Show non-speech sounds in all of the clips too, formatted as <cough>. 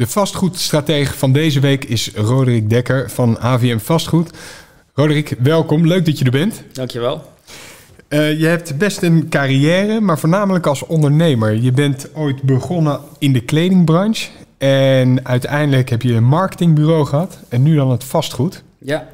De vastgoedstratege van deze week is Roderick Dekker van AVM Vastgoed. Roderick, welkom. Leuk dat je er bent. Dankjewel. Uh, je hebt best een carrière, maar voornamelijk als ondernemer. Je bent ooit begonnen in de kledingbranche en uiteindelijk heb je een marketingbureau gehad en nu dan het vastgoed. Ja.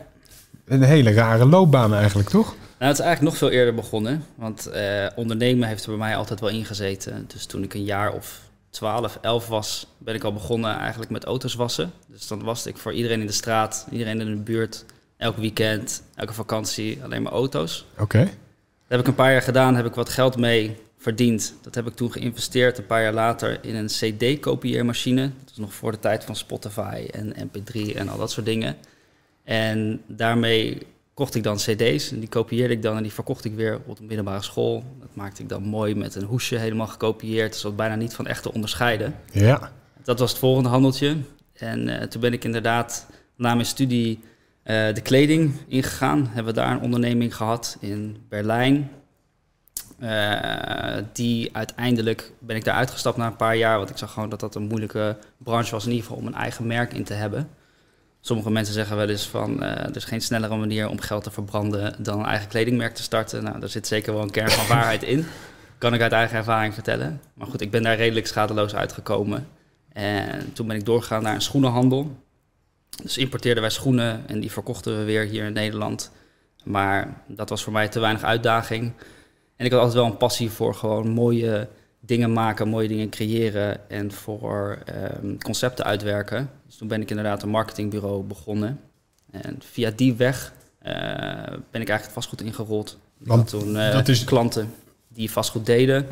Een hele rare loopbaan eigenlijk, toch? Nou, het is eigenlijk nog veel eerder begonnen, want uh, ondernemen heeft er bij mij altijd wel ingezeten. Dus toen ik een jaar of 12, 11 was, ben ik al begonnen eigenlijk met auto's wassen. Dus dan was ik voor iedereen in de straat, iedereen in de buurt, elk weekend, elke vakantie, alleen maar auto's. Oké. Dat heb ik een paar jaar gedaan, heb ik wat geld mee verdiend. Dat heb ik toen geïnvesteerd een paar jaar later in een CD-kopieermachine. Dat was nog voor de tijd van Spotify en MP3 en al dat soort dingen. En daarmee kocht ik dan CD's en die kopieerde ik dan en die verkocht ik weer op de middelbare school. Dat maakte ik dan mooi met een hoesje helemaal gekopieerd, zodat bijna niet van echt te onderscheiden. Ja. Dat was het volgende handeltje. En uh, toen ben ik inderdaad na mijn studie uh, de kleding ingegaan. Hebben we daar een onderneming gehad in Berlijn. Uh, die uiteindelijk ben ik daar uitgestapt na een paar jaar, want ik zag gewoon dat dat een moeilijke branche was, in ieder geval om een eigen merk in te hebben. Sommige mensen zeggen wel eens van uh, er is geen snellere manier om geld te verbranden dan een eigen kledingmerk te starten. Nou, daar zit zeker wel een kern van waarheid in. Kan ik uit eigen ervaring vertellen. Maar goed, ik ben daar redelijk schadeloos uitgekomen. En toen ben ik doorgegaan naar een schoenenhandel. Dus importeerden wij schoenen en die verkochten we weer hier in Nederland. Maar dat was voor mij te weinig uitdaging. En ik had altijd wel een passie voor gewoon mooie dingen maken, mooie dingen creëren en voor um, concepten uitwerken. Dus toen ben ik inderdaad een marketingbureau begonnen. En via die weg uh, ben ik eigenlijk vastgoed ingerold. Want toen uh, dat is... klanten die vastgoed deden.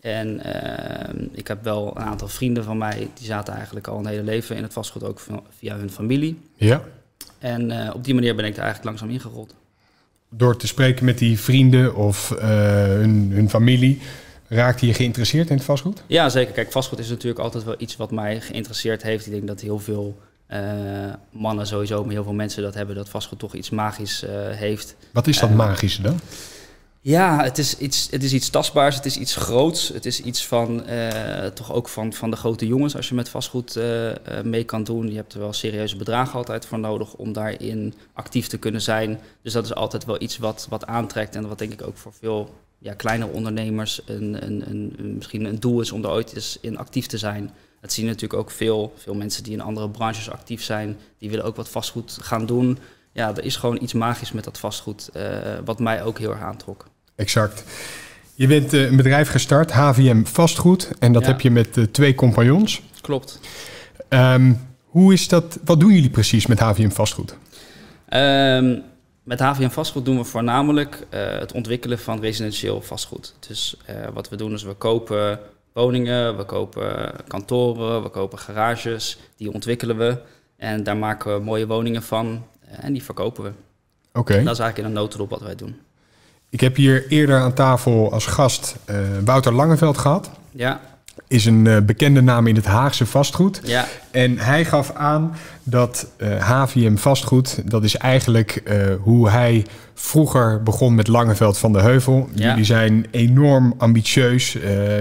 En uh, ik heb wel een aantal vrienden van mij, die zaten eigenlijk al een hele leven in het vastgoed, ook via hun familie. Ja. En op die manier ben ik er eigenlijk langzaam ingerold. Door te spreken met die vrienden of hun, hun familie, Raakte je geïnteresseerd in het vastgoed? Ja, zeker. Kijk, vastgoed is natuurlijk altijd wel iets wat mij geïnteresseerd heeft. Ik denk dat heel veel uh, mannen sowieso, maar heel veel mensen dat hebben, dat vastgoed toch iets magisch uh, heeft. Wat is dat uh, magische dan? Ja, het is, iets, het is iets tastbaars, het is iets groots. Het is iets van, toch ook van, van de grote jongens als je met vastgoed mee kan doen. Je hebt er wel serieuze bedragen altijd voor nodig om daarin actief te kunnen zijn. Dus dat is altijd wel iets wat, wat aantrekt en wat denk ik ook voor veel ja, kleine ondernemers een, een, een, misschien een doel is om er ooit eens in actief te zijn. Dat zien natuurlijk ook veel, veel mensen die in andere branches actief zijn. Die willen ook wat vastgoed gaan doen. Ja, er is gewoon iets magisch met dat vastgoed, uh, wat mij ook heel erg aantrok. Exact. Je bent uh, een bedrijf gestart, HVM Vastgoed. En dat ja. heb je met uh, twee compagnons. Klopt. Um, hoe is dat, wat doen jullie precies met HVM Vastgoed? Um, met HVM Vastgoed doen we voornamelijk uh, het ontwikkelen van residentieel vastgoed. Dus uh, wat we doen is we kopen woningen, we kopen kantoren, we kopen garages. Die ontwikkelen we en daar maken we mooie woningen van uh, en die verkopen we. Oké. Okay. Dat is eigenlijk in een notendop wat wij doen. Ik heb hier eerder aan tafel als gast Wouter Langeveld gehad. Ja is een uh, bekende naam in het Haagse vastgoed. Ja. En hij gaf aan dat uh, HVM vastgoed, dat is eigenlijk uh, hoe hij vroeger begon met Langeveld van de Heuvel. Ja. Jullie zijn enorm ambitieus.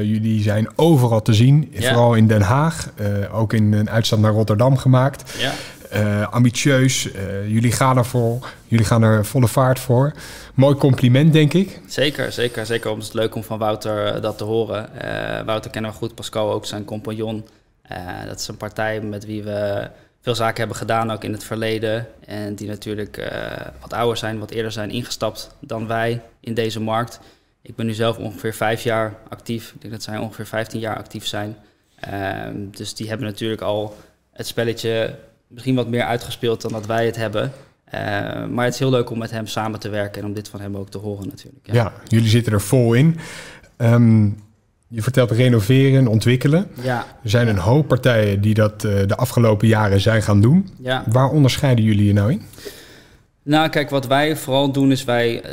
jullie zijn overal te zien, Ja. vooral in Den Haag. ook in een uitstand naar Rotterdam gemaakt. Uh, ambitieus. Uh, jullie gaan ervoor. Jullie gaan er volle vaart voor. Mooi compliment, denk ik. Zeker, zeker. Zeker. Het is leuk om van Wouter uh, dat te horen. Wouter kennen we goed. Pascal ook zijn compagnon. dat is een partij met wie we veel zaken hebben gedaan, ook in het verleden. En die natuurlijk wat ouder zijn, wat eerder zijn ingestapt dan wij in deze markt. Ik ben nu zelf ongeveer vijf jaar actief. Ik denk dat zij ongeveer 15 jaar actief zijn. Ehm, dus die hebben natuurlijk al het spelletje misschien wat meer uitgespeeld dan dat wij het hebben. Uh, maar het is heel leuk om met hem samen te werken en om dit van hem ook te horen natuurlijk. Ja, ja jullie zitten er vol in. Um, je vertelt renoveren, ontwikkelen. Ja. Er zijn een hoop partijen die dat uh, de afgelopen jaren zijn gaan doen. Ja. Waar onderscheiden jullie je nou in? Nou, kijk, wat wij vooral doen is wij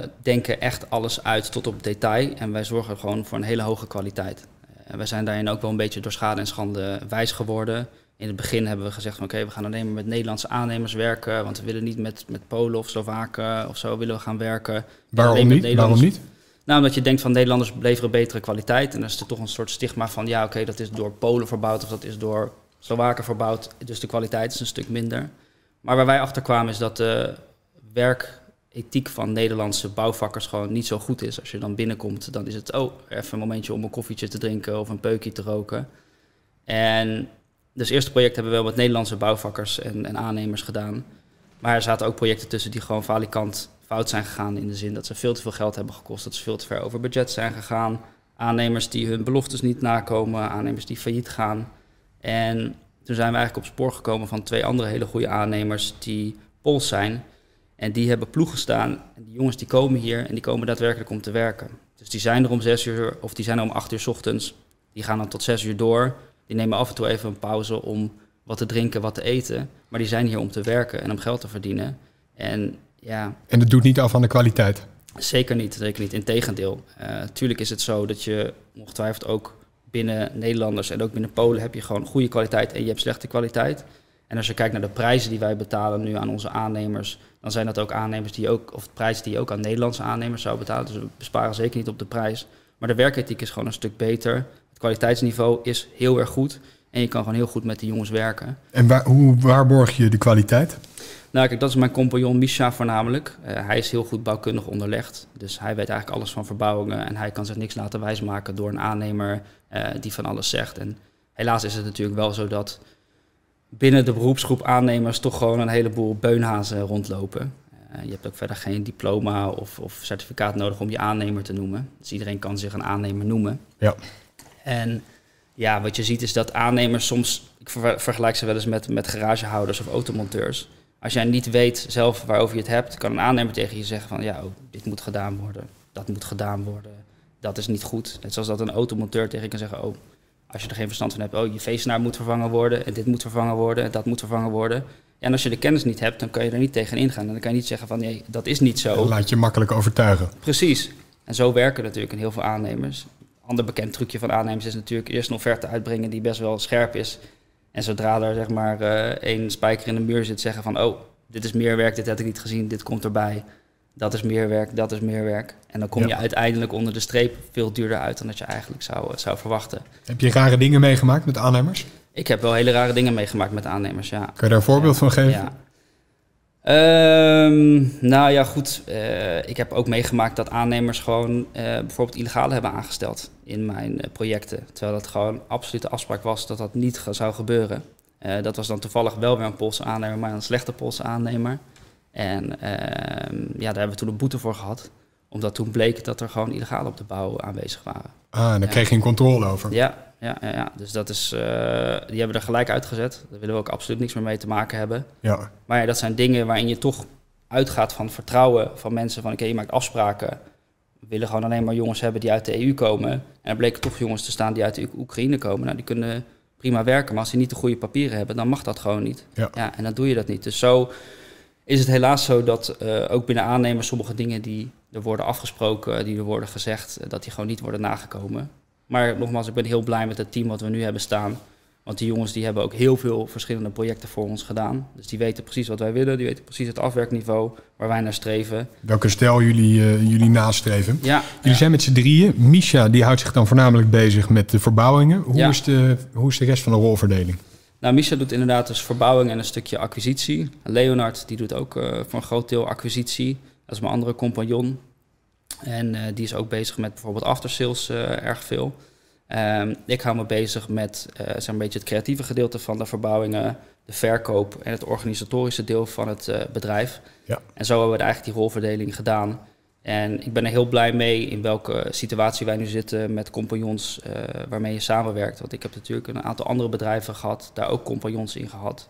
uh, denken echt alles uit tot op detail. En wij zorgen gewoon voor een hele hoge kwaliteit. En wij zijn daarin ook wel een beetje door schade en schande wijs geworden. In het begin hebben we gezegd van oké, okay, we gaan alleen maar met Nederlandse aannemers werken. Want we willen niet met, met Polen of Slowaken of zo willen we gaan werken. Waarom niet? Waarom niet? Nou, omdat je denkt van Nederlanders leveren betere kwaliteit. En dan is er toch een soort stigma van ja, oké, okay, dat is door Polen verbouwd of dat is door Slowaken verbouwd, dus de kwaliteit is een stuk minder. Maar waar wij achter kwamen is dat de werkethiek van Nederlandse bouwvakkers gewoon niet zo goed is. Als je dan binnenkomt, dan is het, oh, even een momentje om een koffietje te drinken of een peukje te roken. En dus het eerste project hebben we wel met Nederlandse bouwvakkers en, en aannemers gedaan. Maar er zaten ook projecten tussen die gewoon valikant fout zijn gegaan. In de zin dat ze veel te veel geld hebben gekost, dat ze veel te ver over budget zijn gegaan. Aannemers die hun beloftes niet nakomen, aannemers die failliet gaan. En toen zijn we eigenlijk op spoor gekomen van twee andere hele goede aannemers die Pols zijn. En die hebben ploegen staan. En die jongens die komen hier en die komen daadwerkelijk om te werken. Dus die zijn er om zes uur of die zijn er om acht uur ochtends. Die gaan dan tot zes uur door. Die nemen af en toe even een pauze om wat te drinken, wat te eten. Maar die zijn hier om te werken en om geld te verdienen. En ja. En dat doet niet af aan de kwaliteit? Zeker niet, zeker niet. Integendeel. Uh, tuurlijk is het zo dat je ongetwijfeld ook binnen Nederlanders en ook binnen Polen heb je gewoon goede kwaliteit en je hebt slechte kwaliteit. En als je kijkt naar de prijzen die wij betalen nu aan onze aannemers, dan zijn dat ook aannemers die ook, of prijzen die je ook aan Nederlandse aannemers zou betalen. Dus we besparen zeker niet op de prijs. Maar de werkethiek is gewoon een stuk beter. Het kwaliteitsniveau is heel erg goed. En je kan gewoon heel goed met de jongens werken. En waar, hoe waarborg je de kwaliteit? Nou, kijk, dat is mijn compagnon Misha voornamelijk. Uh, hij is heel goed bouwkundig onderlegd. Dus hij weet eigenlijk alles van verbouwingen. En hij kan zich niks laten wijsmaken door een aannemer uh, die van alles zegt. En helaas is het natuurlijk wel zo dat binnen de beroepsgroep aannemers toch gewoon een heleboel beunhazen rondlopen. Uh, je hebt ook verder geen diploma of, of, certificaat nodig om je aannemer te noemen. Dus iedereen kan zich een aannemer noemen. Ja. En ja, wat je ziet is dat aannemers soms, ik vergelijk ze wel eens met, met garagehouders of automonteurs. Als jij niet weet zelf waarover je het hebt, kan een aannemer tegen je zeggen van ja, oh, dit moet gedaan worden, dat moet gedaan worden, dat is niet goed. Net zoals dat een automonteur tegen je kan zeggen, oh, als je er geen verstand van hebt, oh, je veesnaar moet vervangen worden en dit moet vervangen worden en dat moet vervangen worden. En als je de kennis niet hebt, dan kan je er niet tegen ingaan. En dan kan je niet zeggen van nee, dat is niet zo. laat je makkelijk overtuigen. Precies. En zo werken natuurlijk in heel veel aannemers ander bekend trucje van aannemers is natuurlijk eerst een offerte uitbrengen die best wel scherp is. En zodra er zeg maar uh, één spijker in de muur zit, zeggen van oh, dit is meer werk, dit had ik niet gezien, dit komt erbij. Dat is meer werk, dat is meer werk. En dan kom je uiteindelijk onder de streep veel duurder uit dan dat je eigenlijk zou, eh, zou verwachten. Heb je rare dingen meegemaakt met aannemers? Ik heb wel hele rare dingen meegemaakt met aannemers, ja. Kan je daar een voorbeeld van geven? Ja. Um, nou ja, goed. Uh, ik heb ook meegemaakt dat aannemers gewoon uh, bijvoorbeeld illegale hebben aangesteld in mijn uh, projecten. Terwijl dat gewoon absolute afspraak was dat dat niet zou gebeuren. dat was dan toevallig wel weer een Poolse aannemer, maar een slechte Poolse aannemer. En ehm, ja, daar hebben we toen een boete voor gehad. Omdat toen bleek dat er gewoon illegaal op de bouw aanwezig waren. Ah, en daar kreeg je een controle over. Ja, ja, ja, ja. dus dat is, uh, die hebben er gelijk uitgezet. Daar willen we ook absoluut niks meer mee te maken hebben. Ja. Maar ja, dat zijn dingen waarin je toch uitgaat van vertrouwen van mensen. Van oké, je maakt afspraken. We willen gewoon alleen maar jongens hebben die uit de EU komen. En er bleken toch jongens te staan die uit de Oekraïne komen. Nou, die kunnen prima werken. Maar als ze niet de goede papieren hebben, dan mag dat gewoon niet. Ja. ja en dan doe je dat niet. Dus zo is het helaas zo dat uh, ook binnen aannemers sommige dingen die er worden afgesproken, die er worden gezegd, dat die gewoon niet worden nagekomen. Maar nogmaals, ik ben heel blij met het team wat we nu hebben staan. Want die jongens die hebben ook heel veel verschillende projecten voor ons gedaan. Dus die weten precies wat wij willen. Die weten precies het afwerkniveau waar wij naar streven. Welke stijl jullie, uh, jullie nastreven. Ja, jullie zijn met z'n drieën. Misha die houdt zich dan voornamelijk bezig met de verbouwingen. Hoe, is, de, hoe is de rest van de rolverdeling? Nou, Misha doet inderdaad dus verbouwing en een stukje acquisitie. Leonard die doet ook uh, voor een groot deel acquisitie. Dat is mijn andere compagnon. En uh, die is ook bezig met bijvoorbeeld aftersales uh, erg veel. Um, ik hou me bezig met uh, zeg een beetje het creatieve gedeelte van de verbouwingen, de verkoop en het organisatorische deel van het bedrijf. Ja. En zo hebben we eigenlijk die rolverdeling gedaan. En ik ben er heel blij mee in welke situatie wij nu zitten met compagnons waarmee je samenwerkt. Want ik heb natuurlijk een aantal andere bedrijven gehad, daar ook compagnons in gehad.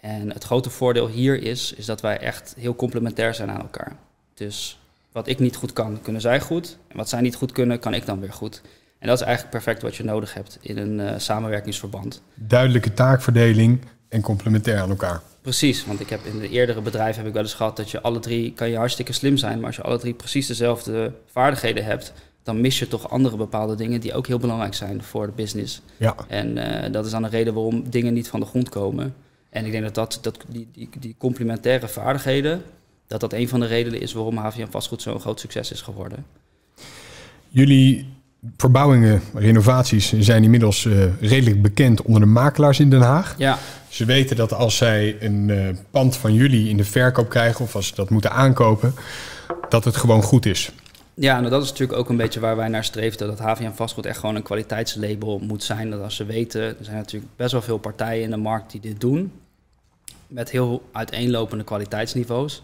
En het grote voordeel hier is, is dat wij echt heel complementair zijn aan elkaar. Dus wat ik niet goed kan, kunnen zij goed. En wat zij niet goed kunnen, kan ik dan weer goed. En dat is eigenlijk perfect wat je nodig hebt in een uh, samenwerkingsverband. Duidelijke taakverdeling en complementair aan elkaar. Precies, want ik heb in de eerdere bedrijven heb ik wel eens gehad dat je alle drie kan je hartstikke slim zijn, maar als je alle drie precies dezelfde vaardigheden hebt, dan mis je toch andere bepaalde dingen die ook heel belangrijk zijn voor de business. Ja. En uh, dat is dan een reden waarom dingen niet van de grond komen. En ik denk dat, dat, dat die, die, die complementaire vaardigheden, dat dat een van de redenen is waarom HVM Vastgoed zo'n groot succes is geworden. Jullie verbouwingen, renovaties zijn inmiddels uh, redelijk bekend onder de makelaars in Den Haag. Ja. Ze weten dat als zij een uh, pand van jullie in de verkoop krijgen of als ze dat moeten aankopen, dat het gewoon goed is. Ja, nou dat is natuurlijk ook een beetje waar wij naar streefden. Dat HVM vastgoed echt gewoon een kwaliteitslabel moet zijn. Dat als ze weten, er zijn natuurlijk best wel veel partijen in de markt die dit doen. Met heel uiteenlopende kwaliteitsniveaus.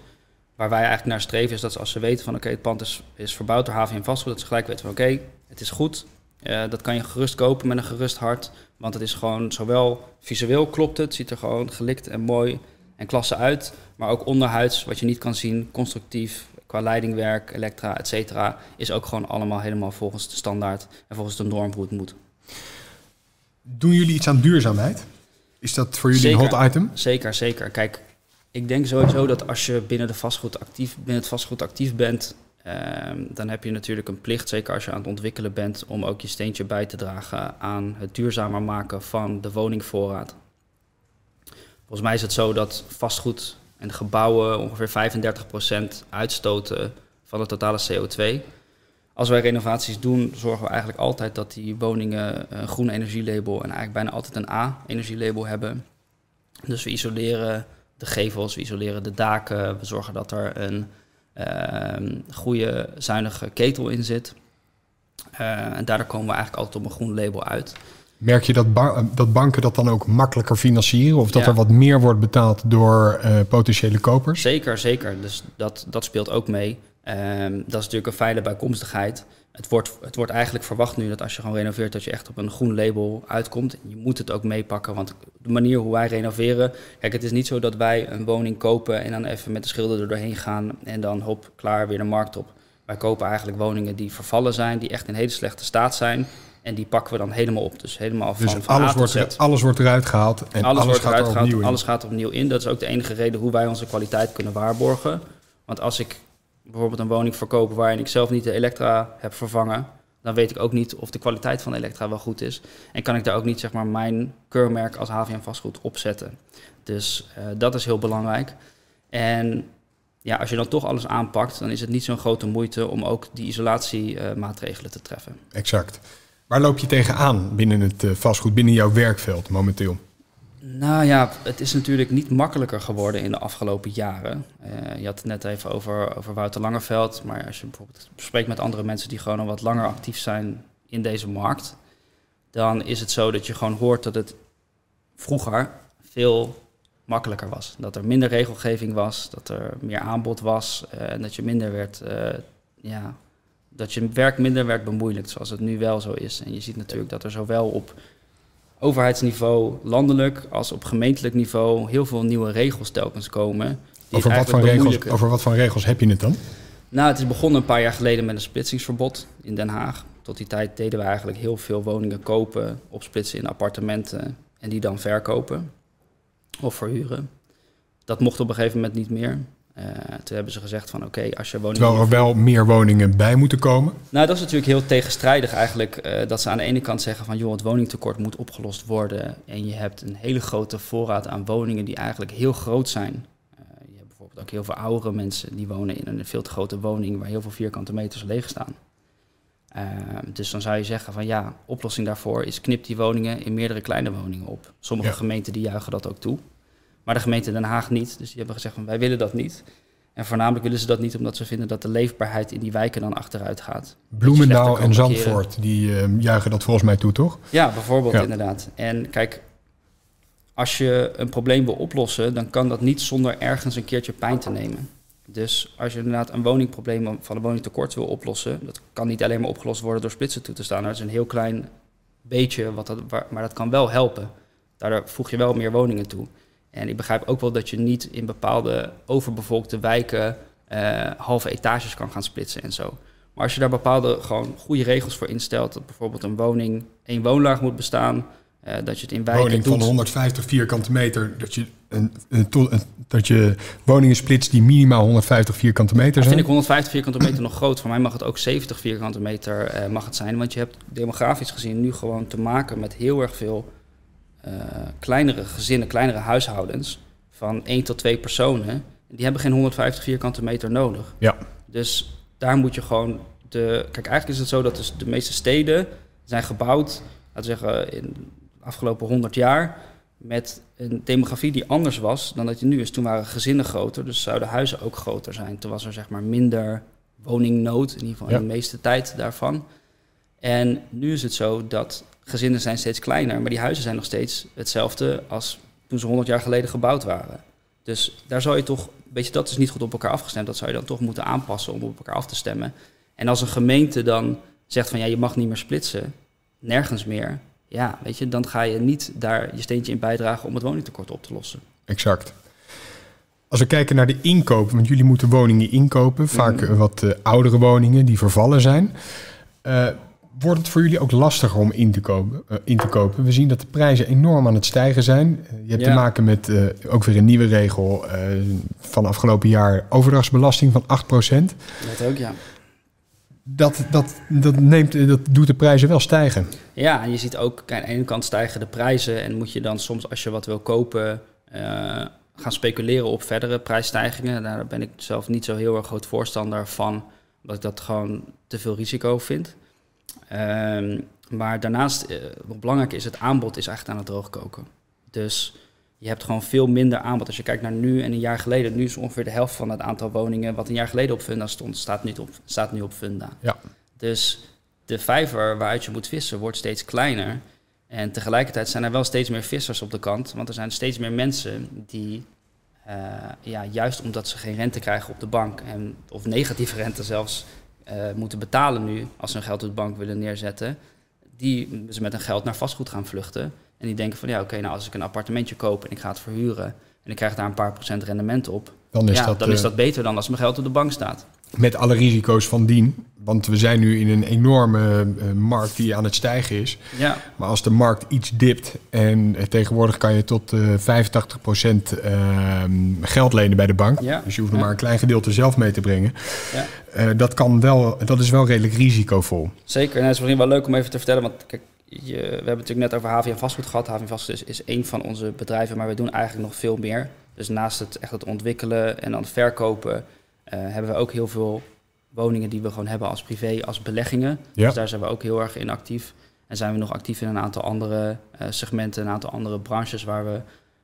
Waar wij eigenlijk naar streven is dat als ze weten van oké, het pand is, is verbouwd door HVM vastgoed. Dat ze gelijk weten van oké, het is goed. Uh, dat kan je gerust kopen met een gerust hart. Want het is gewoon zowel visueel klopt het, ziet er gewoon gelikt en mooi en klasse uit. Maar ook onderhuids, wat je niet kan zien, constructief, qua leidingwerk, elektra, et cetera, is ook gewoon allemaal helemaal volgens de standaard en volgens de norm hoe het moet. Doen jullie iets aan duurzaamheid? Is dat voor jullie een hot item? Zeker, zeker. Kijk, ik denk sowieso dat als je binnen, de vastgoed actief, binnen het vastgoed actief bent, ehm, dan heb je natuurlijk een plicht, zeker als je aan het ontwikkelen bent, om ook je steentje bij te dragen aan het duurzamer maken van de woningvoorraad. Volgens mij is het zo dat vastgoed en gebouwen ongeveer 35% uitstoten van de totale CO2. Als wij renovaties doen, zorgen we eigenlijk altijd dat die woningen een groen energielabel en eigenlijk bijna altijd een A-energielabel hebben. Dus we isoleren de gevels, we isoleren de daken, we zorgen dat er een goede zuinige ketel in zit. Uh, en daardoor komen we eigenlijk altijd op een groen label uit. Merk je dat, dat banken dat dan ook makkelijker financieren? Of dat er wat meer wordt betaald door uh, potentiële kopers? Zeker, zeker. Dus dat, dat speelt ook mee. Um, dat is natuurlijk een fijne bijkomstigheid. Het wordt, het wordt eigenlijk verwacht nu dat als je gewoon renoveert, dat je echt op een groen label uitkomt. Je moet het ook meepakken, want de manier hoe wij renoveren. Kijk, het is niet zo dat wij een woning kopen en dan even met de schilder er doorheen gaan en dan hop, klaar weer de markt op. Wij kopen eigenlijk woningen die vervallen zijn, die echt in hele slechte staat zijn. En die pakken we dan helemaal op. Dus helemaal dus van, van alles, wordt er, alles wordt eruit gehaald en alles, alles gaat gehaald. Alles gaat opnieuw in. Dat is ook de enige reden hoe wij onze kwaliteit kunnen waarborgen. Want als ik bijvoorbeeld een woning verkoop waarin ik zelf niet de elektra heb vervangen, dan weet ik ook niet of de kwaliteit van de elektra wel goed is. En kan ik daar ook niet zeg maar, mijn keurmerk als HVM vastgoed opzetten. Dus uh, dat is heel belangrijk. En ja, als je dan toch alles aanpakt, dan is het niet zo'n grote moeite om ook die isolatiemaatregelen te treffen. Exact. Waar loop je tegenaan binnen het uh, vastgoed, binnen jouw werkveld momenteel? Nou ja, het is natuurlijk niet makkelijker geworden in de afgelopen jaren. Uh, je had het net even over, over Wouter Langerveld. Maar als je bijvoorbeeld spreekt met andere mensen die gewoon al wat langer actief zijn in deze markt, dan is het zo dat je gewoon hoort dat het vroeger veel makkelijker was. Dat er minder regelgeving was, dat er meer aanbod was uh, en dat je minder werd, uh, ja, dat je werk minder werd bemoeilijkt, zoals het nu wel zo is. En je ziet natuurlijk dat er zowel op overheidsniveau, landelijk als op gemeentelijk niveau heel veel nieuwe regels telkens komen. Over wat, van regels, over wat voor regels heb je het dan? Nou, het is begonnen een paar jaar geleden met een splitsingsverbod in Den Haag. Tot die tijd deden we eigenlijk heel veel woningen kopen, opsplitsen in appartementen en die dan verkopen of verhuren. Dat mocht op een gegeven moment niet meer. Uh, toen hebben ze gezegd van oké, als je woningen... Terwijl er wel meer woningen bij moeten komen? Nou, dat is natuurlijk heel tegenstrijdig eigenlijk. Uh, dat ze aan de ene kant zeggen van joh, het woningtekort moet opgelost worden. En je hebt een hele grote voorraad aan woningen die eigenlijk heel groot zijn. Uh, je hebt bijvoorbeeld ook heel veel oudere mensen die wonen in een veel te grote woning waar heel veel vierkante meters leeg staan. dus dan zou je zeggen van ja, oplossing daarvoor is knip die woningen in meerdere kleine woningen op. Sommige ja. gemeenten die juichen dat ook toe. Maar de gemeente Den Haag niet. Dus die hebben gezegd van wij willen dat niet. En voornamelijk willen ze dat niet omdat ze vinden dat de leefbaarheid in die wijken dan achteruit gaat. Bloemendaal en Zandvoort, die uh, juichen dat volgens mij toe, toch? Ja, bijvoorbeeld ja. inderdaad. En kijk, als je een probleem wil oplossen, dan kan dat niet zonder ergens een keertje pijn te nemen. Dus als je inderdaad een woningprobleem van een woningtekort wil oplossen, dat kan niet alleen maar opgelost worden door splitsen toe te staan. Dat is een heel klein beetje, wat dat, maar dat kan wel helpen. Daardoor voeg je wel meer woningen toe. En ik begrijp ook wel dat je niet in bepaalde overbevolkte wijken uh, halve etages kan gaan splitsen en zo. Maar als je daar bepaalde gewoon goede regels voor instelt, dat bijvoorbeeld een woning één woonlaag moet bestaan, uh, dat je het in wijken woning doet. van 150 vierkante meter, dat je, een, een, een, dat je woningen splitst die minimaal 150 vierkante meter zijn. Dat vind ik 150 vierkante meter nog groot. Voor mij mag het ook 70 vierkante meter uh, mag het zijn, want je hebt demografisch gezien nu gewoon te maken met heel erg veel kleinere gezinnen, kleinere huishoudens van 1 tot 2 personen, die hebben geen 150 vierkante meter nodig. Ja. Dus daar moet je gewoon de, kijk, eigenlijk is het zo dat dus de meeste steden zijn gebouwd, laten we zeggen, in de afgelopen 100 jaar met een demografie die anders was dan dat je nu is. Toen waren gezinnen groter, dus zouden huizen ook groter zijn. Toen was er zeg maar minder woningnood, in ieder geval in de meeste tijd daarvan. En nu is het zo dat gezinnen zijn steeds kleiner, maar die huizen zijn nog steeds hetzelfde als toen ze 100 jaar geleden gebouwd waren. Dus daar zou je toch, weet je, dat is niet goed op elkaar afgestemd. Dat zou je dan toch moeten aanpassen om op elkaar af te stemmen. En als een gemeente dan zegt van ja, je mag niet meer splitsen, nergens meer. Ja, weet je, dan ga je niet daar je steentje in bijdragen om het woningtekort op te lossen. Exact. Als we kijken naar de inkoop, want jullie moeten woningen inkopen, vaak Mhm. wat eh, oudere woningen die vervallen zijn. Eh, wordt het voor jullie ook lastiger om in te, kopen, eh, in te kopen? We zien dat de prijzen enorm aan het stijgen zijn. Eh, je hebt Ja. te maken met eh, ook weer een nieuwe regel van afgelopen jaar, overdrachtsbelasting van 8%. Dat ook, ja. Dat, dat, dat, neemt, dat doet de prijzen wel stijgen. Ja, en je ziet ook, aan de ene kant stijgen de prijzen en moet je dan soms als je wat wil kopen gaan speculeren op verdere prijsstijgingen. Daar ben ik zelf niet zo heel erg groot voorstander van, omdat ik dat gewoon te veel risico vind. Ehm, maar daarnaast, eh, wat belangrijk is, het aanbod is eigenlijk aan het droogkoken. Dus je hebt gewoon veel minder aanbod. Als je kijkt naar nu en een jaar geleden, nu is ongeveer de helft van het aantal woningen wat een jaar geleden op Funda stond, staat nu op, staat nu op Funda. Ja. Dus de vijver waaruit je moet vissen wordt steeds kleiner. En tegelijkertijd zijn er wel steeds meer vissers op de kant. Want er zijn steeds meer mensen die, eh, ja, juist omdat ze geen rente krijgen op de bank, en, of negatieve rente zelfs, eh, moeten betalen nu als ze hun geld op de bank willen neerzetten, die ze met hun geld naar vastgoed gaan vluchten. En die denken van ja, oké, nou als ik een appartementje koop en ik ga het verhuren en ik krijg daar een paar procent rendement op, Dan is, ja, dat, dan is eh, dat beter dan als mijn geld op de bank staat. Met alle risico's van dien. Want we zijn nu in een enorme eh, markt die aan het stijgen is. Ja, Maar als de markt iets dipt en eh, tegenwoordig kan je tot eh 85% ehm, geld lenen bij de bank. Ja. Dus je hoeft nog Ja. maar een klein gedeelte zelf mee te brengen. ja. Eh, dat, kan wel, dat is wel redelijk risicovol. Zeker, en het is misschien wel leuk om even te vertellen, want kijk, je, we hebben het natuurlijk net over HVM Vastgoed gehad. HVM Vastgoed is, is één van onze bedrijven, maar we doen eigenlijk nog veel meer. Dus naast het echt het ontwikkelen en dan verkopen, eh, hebben we ook heel veel woningen die we gewoon hebben als privé, als beleggingen. Ja. Dus daar zijn we ook heel erg in actief. En zijn we nog actief in een aantal andere eh, segmenten, een aantal andere branches waar we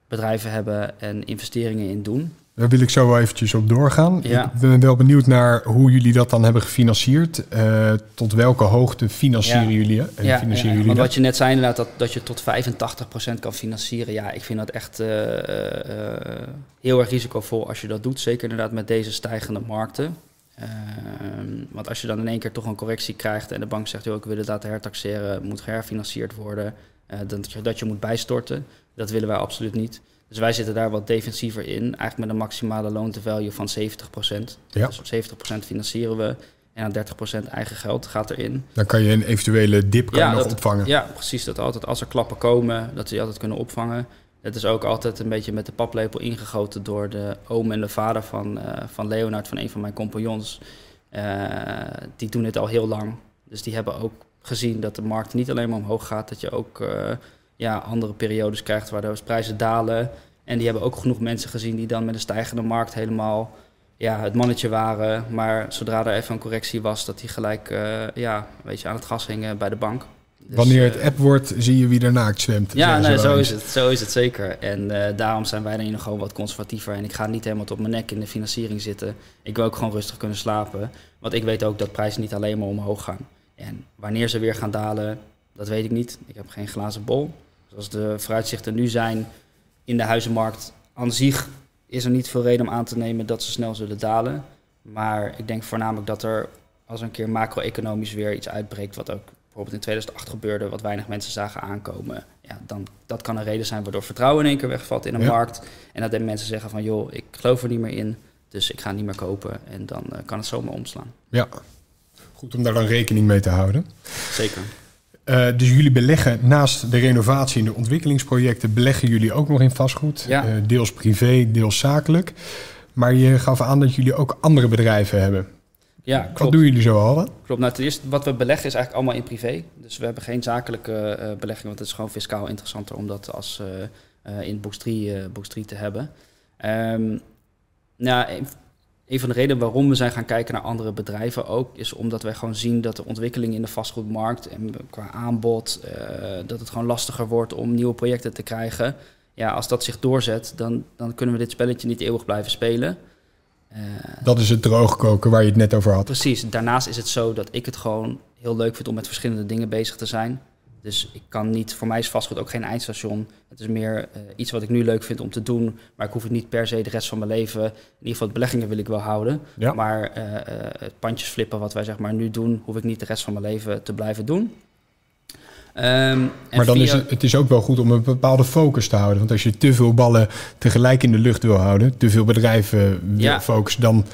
bedrijven hebben en investeringen in doen. Daar wil ik zo wel eventjes op doorgaan. Ja. Ik ben wel benieuwd naar hoe jullie dat dan hebben gefinancierd. Eh, tot welke hoogte financieren Ja. jullie, eh, Ja, financieren ja, jullie want dat? wat je net zei inderdaad, dat, dat je tot 85% kan financieren. Ja, ik vind dat echt eh, eh, heel erg risicovol als je dat doet. Zeker inderdaad met deze stijgende markten. Ehm, want als je dan in één keer toch een correctie krijgt en de bank zegt, joh, ik wil het laten hertaxeren, moet herfinancierd worden, dat, je, dat je moet bijstorten, dat willen wij absoluut niet. Dus wij zitten daar wat defensiever in, eigenlijk met een maximale loan to value van 70%. Ja. Dus op 70% financieren we en aan 30% eigen geld gaat erin. Dan kan je een eventuele dip kan nog dat- opvangen. Ja, precies. Dat altijd als er klappen komen, dat ze die altijd kunnen opvangen. Het is ook altijd een beetje met de paplepel ingegoten door de oom en de vader van, eh, van Leonard, van een van mijn compagnons. Eh, die doen dit al heel lang. Dus die hebben ook gezien dat de markt niet alleen maar omhoog gaat, dat je ook eh, ja, andere periodes krijgt waar de prijzen dalen. En die hebben ook genoeg mensen gezien die dan met een stijgende markt helemaal ja, het mannetje waren. Maar zodra er even een correctie was, dat die gelijk eh, ja, weet je, aan het gas hingen bij de bank. Dus, Wanneer het eh, app wordt, zie je wie er naakt zwemt. ja, nee, zo eens. is het. Zo is het zeker. En eh, daarom zijn wij dan nog gewoon wat conservatiever. En ik ga niet helemaal op mijn nek in de financiering zitten. Ik wil ook gewoon rustig kunnen slapen. Want ik weet ook dat prijzen niet alleen maar omhoog gaan. En wanneer ze weer gaan dalen, dat weet ik niet. Ik heb geen glazen bol. Zoals de vooruitzichten nu zijn in de huizenmarkt aan zich is er niet veel reden om aan te nemen dat ze snel zullen dalen. Maar ik denk voornamelijk dat er als een keer macro-economisch weer iets uitbreekt, wat ook bijvoorbeeld in 2008 gebeurde, wat weinig mensen zagen aankomen. Ja, dan, dat kan een reden zijn waardoor vertrouwen in één keer wegvalt in een Ja. markt. En dat de mensen zeggen van, joh, ik geloof er niet meer in, dus ik ga niet meer kopen. En dan eh, kan het zomaar omslaan. Ja, goed om daar dan rekening mee te houden. Zeker. Eh, dus jullie beleggen naast de renovatie en de ontwikkelingsprojecten, beleggen jullie ook nog in vastgoed. Ja. Eh, deels privé, deels zakelijk. Maar je gaf aan dat jullie ook andere bedrijven hebben. Ja, Wat klopt. doen jullie zo al? Klopt. Nou, ten eerste, wat we beleggen is eigenlijk allemaal in privé. Dus we hebben geen zakelijke eh, belegging, want het is gewoon fiscaal interessanter om dat als in box 3, eh, box 3 te hebben. Ehm, nou, een- van de redenen waarom we zijn gaan kijken naar andere bedrijven ook, is omdat wij gewoon zien dat de ontwikkeling in de vastgoedmarkt en qua aanbod, uh, dat het gewoon lastiger wordt om nieuwe projecten te krijgen. Ja, als dat zich doorzet, dan, dan kunnen we dit spelletje niet eeuwig blijven spelen. Uh, dat is het droogkoken waar je het net over had. Precies. Daarnaast is het zo dat ik het gewoon heel leuk vind om met verschillende dingen bezig te zijn. Dus ik kan niet, voor mij is vastgoed ook geen eindstation. Het is meer uh, iets wat ik nu leuk vind om te doen. Maar ik hoef het niet per se de rest van mijn leven. In ieder geval, het beleggingen wil ik wel houden. Ja. Maar uh, uh, het pandjes flippen, wat wij zeg maar nu doen, hoef ik niet de rest van mijn leven te blijven doen. Um, maar dan via... is het, het is ook wel goed om een bepaalde focus te houden. Want als je te veel ballen tegelijk in de lucht wil houden, te veel bedrijven wil Ja. focussen, dan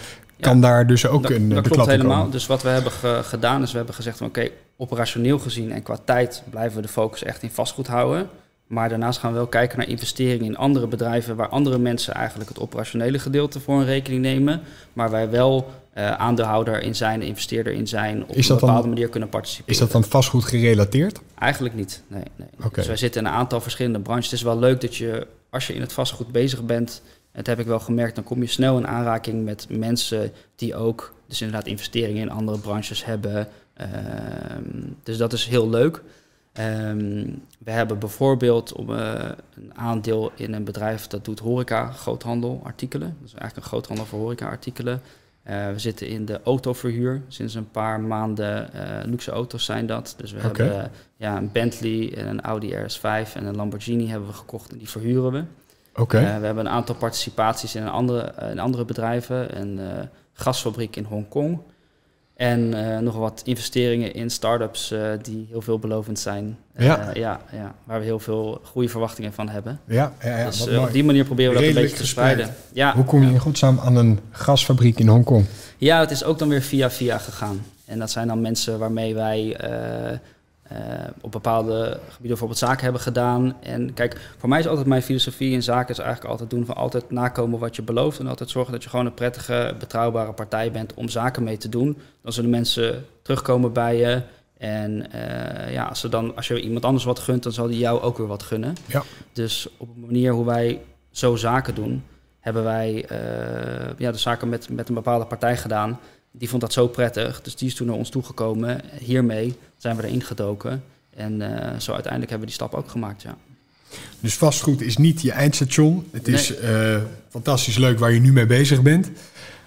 kan daar dus ook dat, een dat klopt helemaal. komen. Dus wat we hebben ge- gedaan is, we hebben gezegd van oké, operationeel gezien en qua tijd blijven we de focus echt in vastgoed houden. Maar daarnaast gaan we wel kijken naar investeringen in andere bedrijven waar andere mensen eigenlijk het operationele gedeelte voor een rekening nemen. Maar wij wel eh, aandeelhouder in zijn, investeerder in zijn, op een dan- bepaalde manier kunnen participeren. Is dat dan vastgoed gerelateerd? Eigenlijk niet. Nee, nee. Dus wij zitten in een aantal verschillende branches. Het is wel leuk dat je, als je in het vastgoed bezig bent, dat heb ik wel gemerkt, dan kom je snel in aanraking met mensen die ook, dus inderdaad, investeringen in andere branches hebben. Ehm, dus dat is heel leuk. Ehm, we hebben bijvoorbeeld om, eh, een aandeel in een bedrijf dat doet horeca, groothandel, artikelen. Dat is eigenlijk een groothandel voor horeca artikelen. Eh, we zitten in de autoverhuur. Sinds een paar maanden eh, luxe auto's zijn dat. Dus we hebben ja, een Bentley en een Audi RS5 en een Lamborghini hebben we gekocht en die verhuren we. Oké. We hebben een aantal participaties in, een andere, in andere bedrijven. Eh, gasfabriek in Hongkong. En eh, nog wat investeringen in start-ups eh, die heel veelbelovend zijn. Eh, Ja. ja, ja, waar we heel veel goede verwachtingen van hebben. ja, ja, ja dus op die manier proberen we dat een beetje te spreiden. Ja, Hoe kom je in godsnaam aan een gasfabriek in Hongkong? Ja, het is ook dan weer via via gegaan. En dat zijn dan mensen waarmee wij eh, op bepaalde gebieden bijvoorbeeld zaken hebben gedaan. En kijk, voor mij is altijd mijn filosofie in zaken is eigenlijk altijd doen van altijd nakomen wat je belooft. En altijd zorgen dat je gewoon een prettige, betrouwbare partij bent om zaken mee te doen. Dan zullen mensen terugkomen bij je. En eh, ja, als, ze dan, als je iemand anders wat gunt, dan zal die jou ook weer wat gunnen. Ja. Dus op een manier hoe wij zo zaken doen, hebben wij eh, ja, de zaken met, met een bepaalde partij gedaan. Die vond dat zo prettig, dus die is toen naar ons toegekomen. Hiermee zijn we erin gedoken. En eh, zo uiteindelijk hebben we die stap ook gemaakt, ja. Dus vastgoed is niet je eindstation. Het Nee. is eh, fantastisch leuk waar je nu mee bezig bent.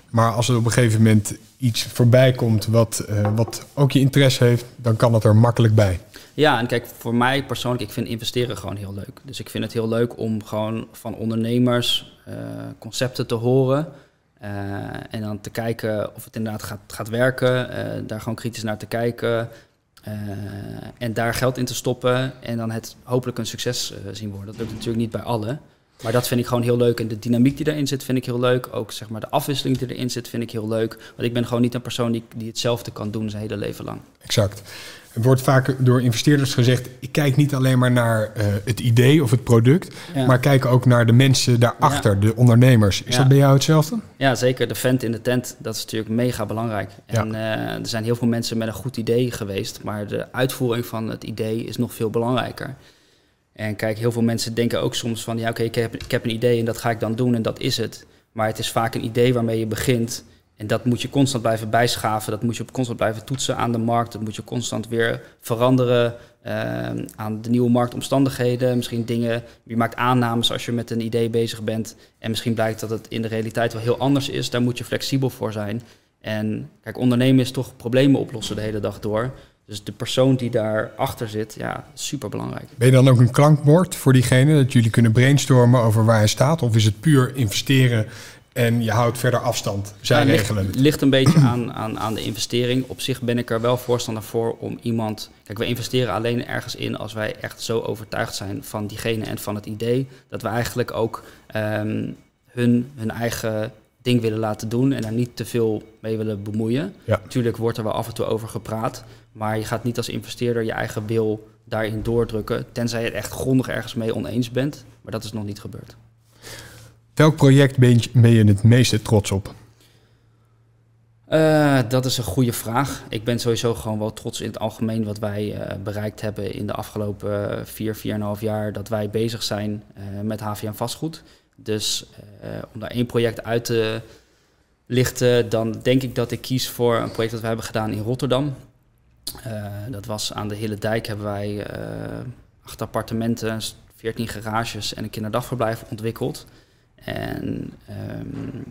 Maar als er op een gegeven moment iets voorbij komt wat, eh, wat ook je interesse heeft, dan kan het er makkelijk bij. Ja, en kijk, voor mij persoonlijk, ik vind investeren gewoon heel leuk. Dus ik vind het heel leuk om gewoon van ondernemers concepten te horen. Eh, en dan te kijken of het inderdaad gaat, gaat werken. eh, daar gewoon kritisch naar te kijken. eh, en daar geld in te stoppen. En dan het hopelijk een succes zien worden. Dat lukt natuurlijk niet bij allen. Maar dat vind ik gewoon heel leuk. En de dynamiek die daarin zit, vind ik heel leuk. Ook zeg maar de afwisseling die erin zit, vind ik heel leuk. Want ik ben gewoon niet een persoon die, die hetzelfde kan doen zijn hele leven lang. Exact. Er wordt vaak door investeerders gezegd: ik kijk niet alleen maar naar eh, het idee of het product, Ja. maar kijk ook naar de mensen daarachter, de ondernemers. Is Ja. dat bij jou hetzelfde? Ja, zeker. De vent in de tent, dat is natuurlijk mega belangrijk. En eh, er zijn heel veel mensen met een goed idee geweest, maar de uitvoering van het idee is nog veel belangrijker. En kijk, heel veel mensen denken ook soms van, ja oké, ik, heb, ik heb een idee en dat ga ik dan doen en dat is het. Maar het is vaak een idee waarmee je begint en dat moet je constant blijven bijschaven, dat moet je constant blijven toetsen aan de markt, dat moet je constant weer veranderen eh, aan de nieuwe marktomstandigheden. Misschien dingen, je maakt aannames als je met een idee bezig bent en misschien blijkt dat het in de realiteit wel heel anders is. Daar moet je flexibel voor zijn. En kijk, ondernemen is toch problemen oplossen de hele dag door. Dus de persoon die daarachter zit, ja, super belangrijk. Ben je dan ook een klankbord voor diegene dat jullie kunnen brainstormen over waar hij staat? Of is het puur investeren en je houdt verder afstand? Zij Ja, ligt, regelen het. ligt een beetje aan, aan, aan de investering. Op zich ben ik er wel voorstander voor om iemand. Kijk, we investeren alleen ergens in als wij echt zo overtuigd zijn van diegene en van het idee. Dat we eigenlijk ook ehm, hun, hun eigen ding willen laten doen en daar niet te veel mee willen bemoeien. Ja. Natuurlijk wordt er wel af en toe over gepraat. Maar je gaat niet als investeerder je eigen wil daarin doordrukken. Tenzij je het echt grondig ergens mee oneens bent. Maar dat is nog niet gebeurd. Welk project ben je, het meeste trots op? Eh, dat is een goede vraag. Ik ben sowieso gewoon wel trots in het algemeen wat wij eh, bereikt hebben in de afgelopen vier, vier en half jaar dat wij bezig zijn met HVM vastgoed. Dus om daar één project uit te lichten, dan denk ik dat ik kies voor een project dat we hebben gedaan in Rotterdam. Uh, dat was aan de Hele Dijk hebben wij uh, acht appartementen, 14 garages en een kinderdagverblijf ontwikkeld. En um,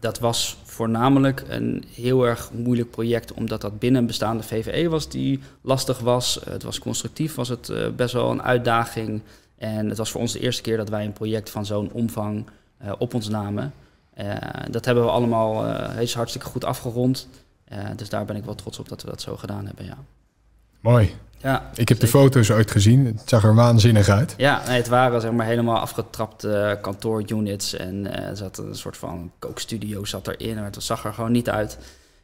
dat was voornamelijk een heel erg moeilijk project, omdat dat binnen een bestaande VVE was die lastig was. Het was constructief, was het uh, best wel een uitdaging. En het was voor ons de eerste keer dat wij een project van zo'n omvang op ons namen. Dat hebben we allemaal uh, hartstikke goed afgerond. Dus daar ben ik wel trots op dat we dat zo gedaan hebben. Ja. Mooi. Ja, ik heb de foto's ooit gezien. Het zag er waanzinnig uit. Ja, nee, het waren zeg maar helemaal afgetrapte kantoorunits. En er zat een soort van kookstudio zat erin. Maar het zag er gewoon niet uit.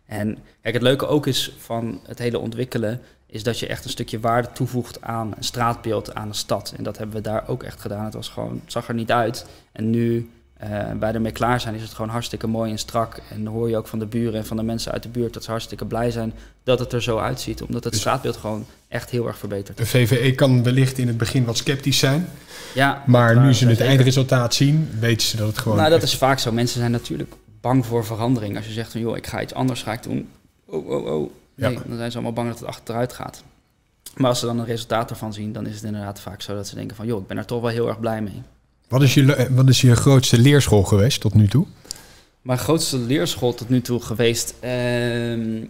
En kijk, het leuke ook is van het hele ontwikkelen... is dat je echt een stukje waarde toevoegt aan een straatbeeld, aan een stad. En dat hebben we daar ook echt gedaan. Het was gewoon, het zag er niet uit. En nu uh, wij ermee klaar zijn, is het gewoon hartstikke mooi en strak. En dan hoor je ook van de buren en van de mensen uit de buurt dat ze hartstikke blij zijn dat het er zo uitziet. Omdat het dus straatbeeld gewoon echt heel erg verbetert. De VVE kan wellicht in het begin wat sceptisch zijn. Ja, maar nu ze het eindresultaat zien, weten ze dat het gewoon. Nou, dat is vaak zo. Mensen zijn natuurlijk bang voor verandering. Als je zegt van joh, ik ga iets anders ga ik doen. Oh, oh, oh. Nee, dan zijn ze allemaal bang dat het achteruit gaat. Maar als ze dan een resultaat ervan zien, dan is het inderdaad vaak zo dat ze denken van joh, ik ben er toch wel heel erg blij mee. Wat is, je, wat is je grootste leerschool geweest tot nu toe? Mijn grootste leerschool tot nu toe geweest. Uh,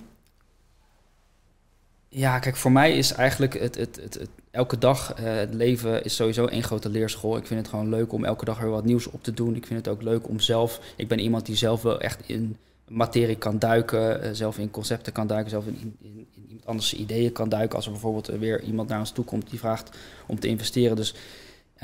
ja, kijk, voor mij is eigenlijk het, het, het, elke dag uh, het leven is sowieso één grote leerschool. Ik vind het gewoon leuk om elke dag weer wat nieuws op te doen. Ik vind het ook leuk om zelf. Ik ben iemand die zelf wel echt in materie kan duiken, uh, zelf in concepten kan duiken, zelf in, in, in, iemand anders ideeën kan duiken. Als er bijvoorbeeld weer iemand naar ons toe komt die vraagt om te investeren. Dus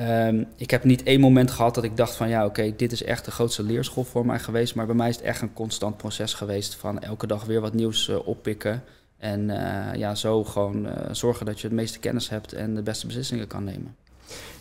Um, ik heb niet één moment gehad dat ik dacht van ja, oké, dit is echt de grootste leerschool voor mij geweest. Maar bij mij is het echt een constant proces geweest van elke dag weer wat nieuws uh, oppikken. En uh, ja, zo gewoon uh, zorgen dat je het meeste kennis hebt en de beste beslissingen kan nemen.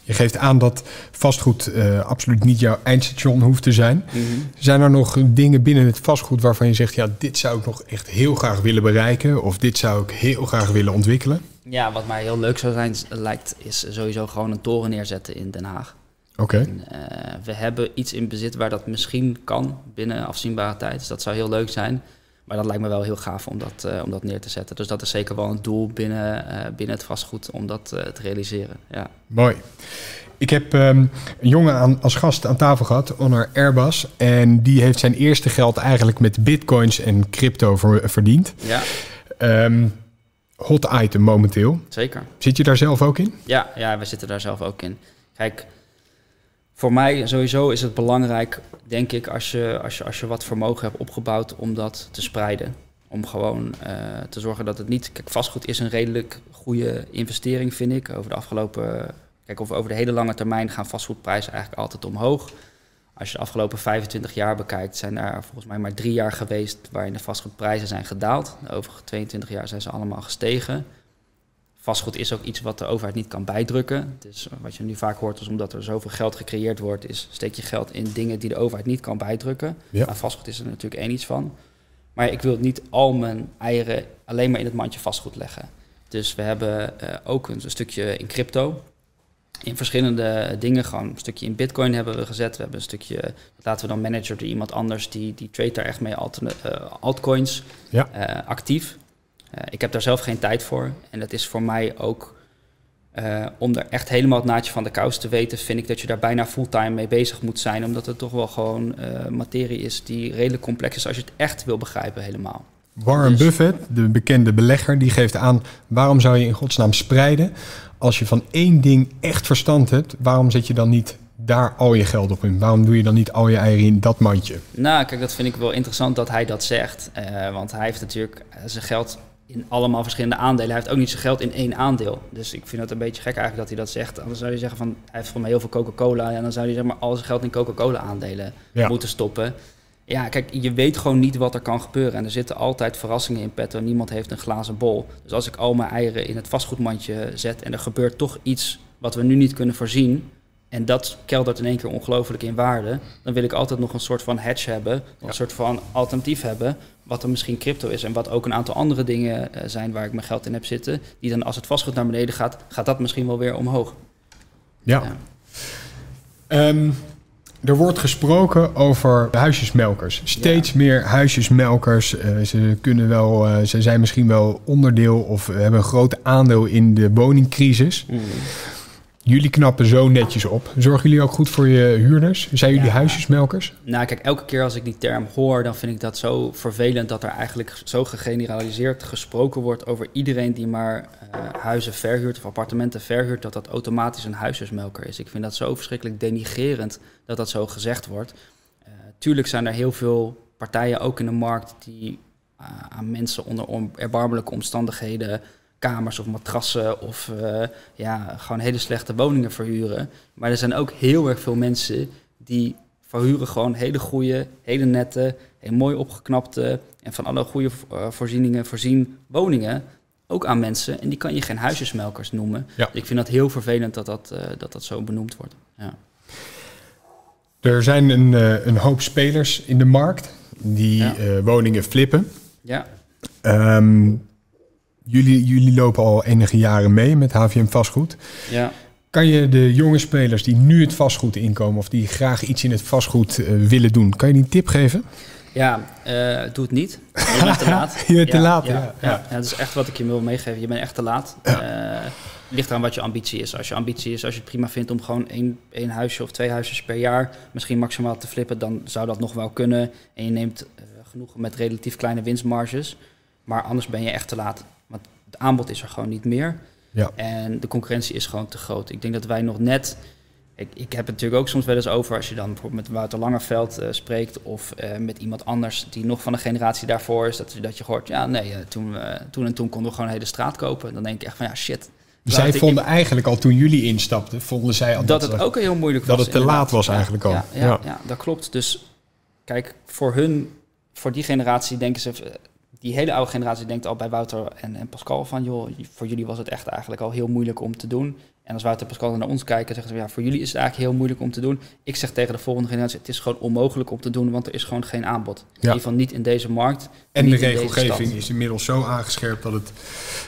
Je geeft aan dat vastgoed absoluut niet jouw eindstation hoeft te zijn. Mm -hmm. Zijn er nog dingen binnen het vastgoed waarvan je zegt, ja, dit zou ik nog echt heel graag willen bereiken of dit zou ik heel graag willen ontwikkelen? Ja, wat mij heel leuk zou zijn, lijkt, is sowieso gewoon een toren neerzetten in Den Haag. Oké. Uh, we hebben iets in bezit waar dat misschien kan binnen afzienbare tijd. Dus dat zou heel leuk zijn. Maar dat lijkt me wel heel gaaf om dat, uh, om dat neer te zetten. Dus dat is zeker wel een doel binnen, uh, binnen het vastgoed om dat te realiseren. Ja. Mooi. Ik heb um, een jongen aan, als gast aan tafel gehad, Honor Airbus. En die heeft zijn eerste geld eigenlijk met bitcoins en crypto ver, verdiend. Ja. Um, hot item momenteel. Zeker. Zit je daar zelf ook in? Ja, ja, we zitten daar zelf ook in. Kijk, voor mij sowieso is het belangrijk, denk ik, als je, als je, als je wat vermogen hebt opgebouwd, om dat te spreiden. Om gewoon uh, te zorgen dat het niet. Kijk, vastgoed is een redelijk goede investering, vind ik. Over de afgelopen. Kijk, of over de hele lange termijn gaan vastgoedprijzen eigenlijk altijd omhoog. Als je de afgelopen 25 jaar bekijkt, zijn er volgens mij maar drie jaar geweest waarin de vastgoedprijzen zijn gedaald. De overige 22 jaar zijn ze allemaal gestegen. Vastgoed is ook iets wat de overheid niet kan bijdrukken. Dus wat je nu vaak hoort is omdat er zoveel geld gecreëerd wordt, is steek je geld in dingen die de overheid niet kan bijdrukken. Ja. Vastgoed is er natuurlijk één iets van. Maar ik wil niet al mijn eieren alleen maar in het mandje vastgoed leggen. Dus we hebben uh, ook een, een stukje in crypto in verschillende dingen. Gewoon een stukje in Bitcoin hebben we gezet. We hebben een stukje, laten we dan manager door iemand anders, die, die trade daar echt mee uh, altcoins ja. uh, actief. Uh, ik heb daar zelf geen tijd voor. En dat is voor mij ook, om er echt helemaal het naadje van de kous te weten, vind ik dat je daar bijna fulltime mee bezig moet zijn. Omdat het toch wel gewoon materie is die redelijk complex is als je het echt wil begrijpen helemaal. Warren dus, Buffett, de bekende belegger, die geeft aan waarom zou je in godsnaam spreiden als je van één ding echt verstand hebt, waarom zet je dan niet daar al je geld op in? Waarom doe je dan niet al je eieren in dat mandje? Nou, kijk, dat vind ik wel interessant dat hij dat zegt. Uh, want hij heeft natuurlijk zijn geld in allemaal verschillende aandelen. Hij heeft ook niet zijn geld in één aandeel. Dus ik vind het een beetje gek eigenlijk dat hij dat zegt. Anders zou je zeggen van, hij heeft voor mij heel veel Coca-Cola. En dan zou hij zeg maar al zijn geld in Coca-Cola aandelen ja. moeten stoppen. Ja, kijk, je weet gewoon niet wat er kan gebeuren. En er zitten altijd verrassingen in petto. Niemand heeft een glazen bol. Dus als ik al mijn eieren in het vastgoedmandje zet en er gebeurt toch iets wat we nu niet kunnen voorzien. En dat keldert in één keer ongelooflijk in waarde. Dan wil ik altijd nog een soort van hedge hebben. Een soort van alternatief hebben. Wat er misschien crypto is. En wat ook een aantal andere dingen uh, zijn waar ik mijn geld in heb zitten. Die dan als het vastgoed naar beneden gaat, gaat dat misschien wel weer omhoog. Ja. ja. Um, Er wordt gesproken over huisjesmelkers. Steeds meer huisjesmelkers. Uh, ze, kunnen wel, uh, ze zijn misschien wel onderdeel of hebben een groot aandeel in de woningcrisis. Mm. Jullie knappen zo netjes op. Zorgen jullie ook goed voor je huurders? Zijn jullie huisjesmelkers? Nou, kijk, elke keer als ik die term hoor, dan vind ik dat zo vervelend dat er eigenlijk zo gegeneraliseerd gesproken wordt over iedereen die maar uh, huizen verhuurt of appartementen verhuurt, dat dat automatisch een huisjesmelker is. Ik vind dat zo verschrikkelijk denigerend dat dat zo gezegd wordt. Uh, tuurlijk zijn er heel veel partijen ook in de markt die uh, aan mensen onder erbarmelijke omstandigheden kamers of matrassen of uh, ja, gewoon hele slechte woningen verhuren. Maar er zijn ook heel erg veel mensen die verhuren gewoon hele goede, hele nette, heel mooi opgeknapte en van alle goede uh, voorzieningen voorzien woningen. Ook aan mensen. En die kan je geen huisjesmelkers noemen. Ja. Ik vind dat heel vervelend dat dat, uh, dat, dat zo benoemd wordt. Ja. Er zijn een, een hoop spelers in de markt die ja. woningen flippen. Ja. Um, jullie, jullie lopen al enige jaren mee met HVM Vastgoed. Ja. Kan je de jonge spelers die nu het vastgoed inkomen of die graag iets in het vastgoed uh, willen doen, kan je die een tip geven? Ja, uh, doe het niet. Je bent te <laughs> laat. je bent ja, te laat, ja. Ja, ja. ja, dat is echt wat ik je wil meegeven. Je bent echt te laat. Uh, ligt eraan wat je ambitie is. Als je ambitie is, als je het prima vindt om gewoon één, één huisje of twee huisjes per jaar misschien maximaal te flippen, dan zou dat nog wel kunnen. En je neemt genoegen met relatief kleine winstmarges. Maar anders ben je echt te laat. Het aanbod is er gewoon niet meer. Ja. En de concurrentie is gewoon te groot. Ik denk dat wij nog net. Ik, ik heb het natuurlijk ook soms wel eens over als je dan bijvoorbeeld met Wouter Langerveld uh, spreekt of uh, met iemand anders die nog van de generatie daarvoor is, dat, dat je hoort, ja nee, uh, toen, toen en toen konden we gewoon een hele straat kopen. Dan denk ik echt van ja shit. Zij vonden ik, eigenlijk al toen jullie instapten, vonden zij al dat, dat het ook heel moeilijk was. Dat het te inderdaad. laat was eigenlijk al. Ja, ja, ja. ja, dat klopt. Dus kijk, voor hun, voor die generatie denken ze, die hele oude generatie denkt al bij Wouter en, en, Pascal van, joh, voor jullie was het echt eigenlijk al heel moeilijk om te doen. En als Wouter en Pascal naar ons kijken, zeggen ze, ja, voor jullie is het eigenlijk heel moeilijk om te doen. Ik zeg tegen de volgende generatie, het is gewoon onmogelijk om te doen, want er is gewoon geen aanbod. Ja. In ieder geval niet in deze markt. En de regelgeving is inmiddels zo aangescherpt dat het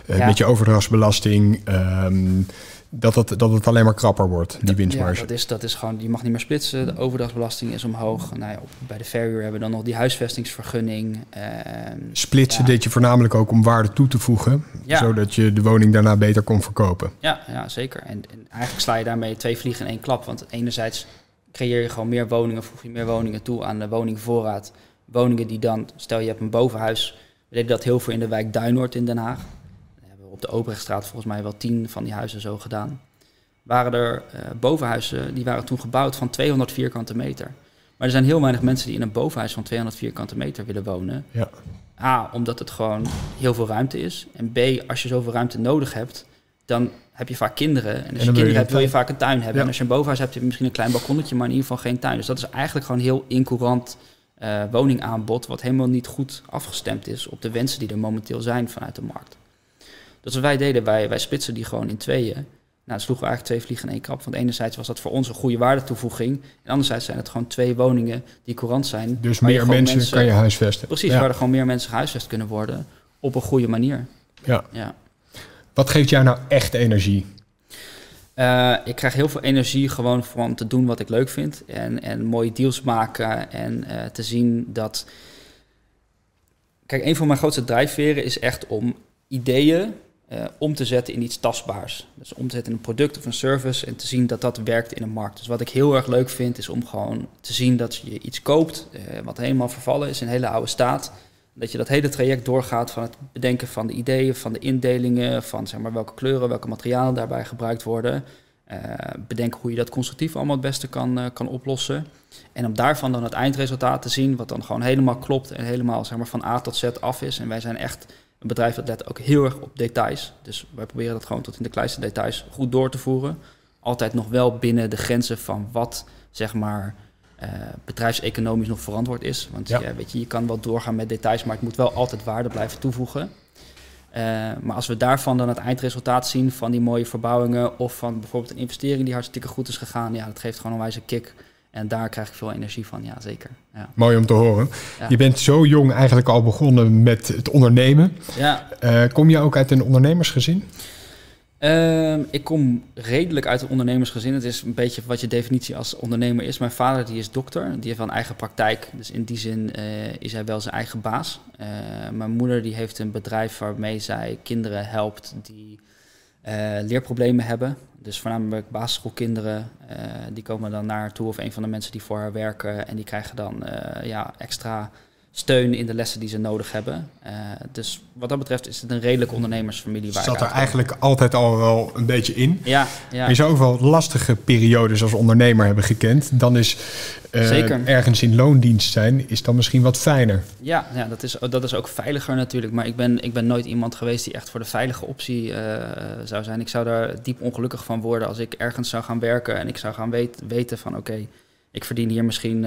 uh, ja. met je overdrachtsbelasting... Um, dat het, dat het alleen maar krapper wordt, die winstmarge. Ja, dat is, dat is gewoon, je mag niet meer splitsen. De overdrachtsbelasting is omhoog. Nou ja, bij de verhuur hebben we dan nog die huisvestingsvergunning. Uh, Splitsen ja. deed je voornamelijk ook om waarde toe te voegen, zodat je de woning daarna beter kon verkopen. Ja, ja zeker. En, en, eigenlijk sla je daarmee twee vliegen in één klap. Want enerzijds creëer je gewoon meer woningen, voeg je meer woningen toe aan de woningvoorraad. Woningen die dan, stel je hebt een bovenhuis, we deden dat heel veel in de wijk Duinoord in Den Haag op de Obrechtstraat volgens mij wel tien van die huizen zo gedaan. Waren er uh, bovenhuizen, die waren toen gebouwd van 200 vierkante meter. Maar er zijn heel weinig mensen die in een bovenhuis van 200 vierkante meter willen wonen. Ja. A, omdat het gewoon heel veel ruimte is. En B, als je zoveel ruimte nodig hebt, dan heb je vaak kinderen. En als en je kinderen hebt, wil je vaak een tuin hebben. Ja. En als je een bovenhuis hebt, heb je misschien een klein balkonnetje, maar in ieder geval geen tuin. Dus dat is eigenlijk gewoon heel incourant uh, woningaanbod, wat helemaal niet goed afgestemd is op de wensen die er momenteel zijn vanuit de markt. Dus wat wij deden, wij, wij splitsen die gewoon in tweeën. Nou, sloegen we eigenlijk twee vliegen in één krap. Want enerzijds was dat voor ons een goede waardetoevoeging. En anderzijds zijn het gewoon twee woningen die courant zijn. Dus meer mensen, mensen, kan je huisvesten. Precies, ja. waar er gewoon meer mensen gehuisvest kunnen worden. Op een goede manier. Ja. ja. Wat geeft jou nou echt energie? Uh, ik krijg heel veel energie gewoon van te doen wat ik leuk vind. En, en mooie deals maken. En uh, te zien dat... Kijk, een van mijn grootste drijfveren is echt om ideeën uh, om te zetten in iets tastbaars. Dus om te zetten in een product of een service en te zien dat dat werkt in een markt. Dus wat ik heel erg leuk vind is om gewoon te zien dat je iets koopt uh, wat helemaal vervallen is in hele oude staat. Dat je dat hele traject doorgaat van het bedenken van de ideeën, van de indelingen, van zeg maar, welke kleuren, welke materialen daarbij gebruikt worden. Uh, bedenken hoe je dat constructief allemaal het beste kan, kan oplossen. En om daarvan dan het eindresultaat te zien, wat dan gewoon helemaal klopt en helemaal zeg maar, van A tot Z af is. En wij zijn echt een bedrijf dat let ook heel erg op details. Dus wij proberen dat gewoon tot in de kleinste details goed door te voeren. Altijd nog wel binnen de grenzen van wat, zeg maar, uh, bedrijfseconomisch nog verantwoord is. Want ja. Ja, weet je, je kan wel doorgaan met details, maar het moet wel altijd waarde blijven toevoegen. Uh, maar als we daarvan dan het eindresultaat zien van die mooie verbouwingen of van bijvoorbeeld een investering die hartstikke goed is gegaan, ja, dat geeft gewoon een wijze kick. En daar krijg ik veel energie van, ja zeker. Ja. Mooi om te horen. Ja. Je bent zo jong eigenlijk al begonnen met het ondernemen. Ja. Uh, kom je ook uit een ondernemersgezin? Ehm, ik kom redelijk uit een ondernemersgezin. Het is een beetje wat je definitie als ondernemer is. Mijn vader die is dokter, die heeft wel een eigen praktijk. Dus in die zin eh, is hij wel zijn eigen baas. Eh, mijn moeder die heeft een bedrijf waarmee zij kinderen helpt die eh, leerproblemen hebben. Dus voornamelijk basisschoolkinderen, die komen dan naar toe of een van de mensen die voor haar werken. En die krijgen dan ja, extra steun in de lessen die ze nodig hebben. Uh, dus wat dat betreft is het een redelijke ondernemersfamilie. Waar Zat er eigenlijk altijd al wel een beetje in. Ja, ja. Je zou ook wel lastige periodes als ondernemer hebben gekend. Dan is uh, ergens in loondienst zijn, is dan misschien wat fijner. Ja, ja dat, is, dat is ook veiliger natuurlijk. Maar ik ben, ik ben nooit iemand geweest die echt voor de veilige optie uh, zou zijn. Ik zou daar diep ongelukkig van worden als ik ergens zou gaan werken en ik zou gaan weet, weten van oké, ik verdien hier misschien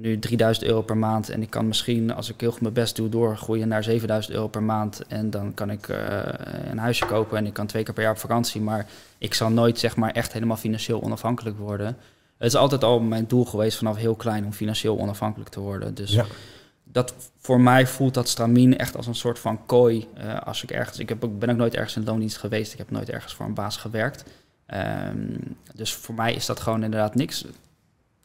nu 3000 euro per maand. En ik kan misschien, als ik heel goed mijn best doe, doorgroeien naar 7000 euro per maand. En dan kan ik uh, een huisje kopen en ik kan twee keer per jaar op vakantie. Maar ik zal nooit zeg maar echt helemaal financieel onafhankelijk worden. Het is altijd al mijn doel geweest vanaf heel klein om financieel onafhankelijk te worden. Dus ja. dat voor mij voelt dat stramien echt als een soort van kooi. Uh, als ik ergens, ik heb, ben ook nooit ergens in loondienst geweest. Ik heb nooit ergens voor een baas gewerkt. Um, dus voor mij is dat gewoon inderdaad niks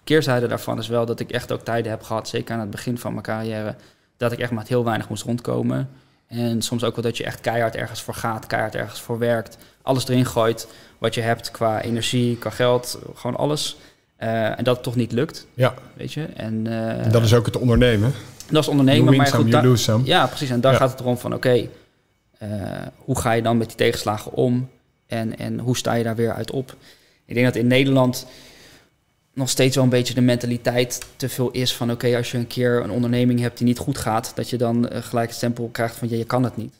keerzijde daarvan is wel dat ik echt ook tijden heb gehad, zeker aan het begin van mijn carrière, dat ik echt met heel weinig moest rondkomen. En soms ook wel dat je echt keihard ergens voor gaat, keihard ergens voor werkt, alles erin gooit wat je hebt qua energie, qua geld, gewoon alles. Uh, en dat het toch niet lukt. Ja. Weet je? En, uh, dat is ook het ondernemen. Dat is ondernemen. maar some, goed, some. Ja, precies. En daar gaat het erom van, oké, okay, uh, hoe ga je dan met die tegenslagen om? En, en hoe sta je daar weer uit op? Ik denk dat in Nederland nog steeds wel een beetje de mentaliteit te veel is van oké, als je een keer een onderneming hebt die niet goed gaat, dat je dan uh, gelijk het stempel krijgt van ja, je kan het niet.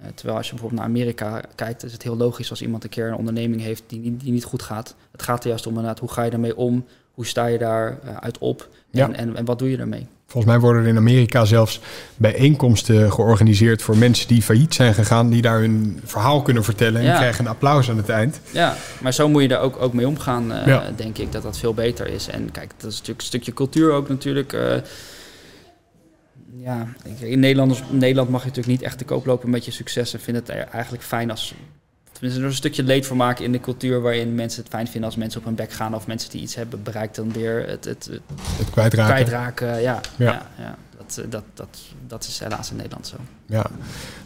Uh, terwijl als je bijvoorbeeld naar Amerika kijkt, is het heel logisch als iemand een keer een onderneming heeft die, die, niet goed gaat. Het gaat er juist om inderdaad, hoe ga je daarmee om? Hoe sta je daar uh, uit op? En, ja. en, en wat doe je daarmee? Volgens mij worden er in Amerika zelfs bijeenkomsten georganiseerd voor mensen die failliet zijn gegaan, die daar hun verhaal kunnen vertellen en ja. krijgen een applaus aan het eind. Ja, maar zo moet je daar ook, ook mee omgaan, uh, ja. denk ik, dat dat veel beter is. En kijk, dat is natuurlijk een stukje cultuur ook natuurlijk. Uh, ja, in Nederland, in Nederland mag je natuurlijk niet echt te koop lopen met je succes en vind het eigenlijk fijn als Tenminste, er is een stukje leed voor maken in de cultuur waarin mensen het fijn vinden als mensen op hun bek gaan of mensen die iets hebben bereikt dan weer het, het, het, het kwijtraken. kwijtraken. Ja, ja. ja, ja. Dat, dat, dat, dat is helaas in Nederland zo. Ja,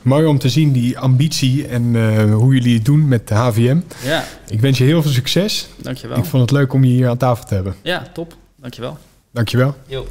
mooi om te zien die ambitie en uh, hoe jullie het doen met de HVM. Ja. Ik wens je heel veel succes. Dankjewel. Ik vond het leuk om je hier aan tafel te hebben. Ja, top. Dankjewel. Dankjewel. Jo.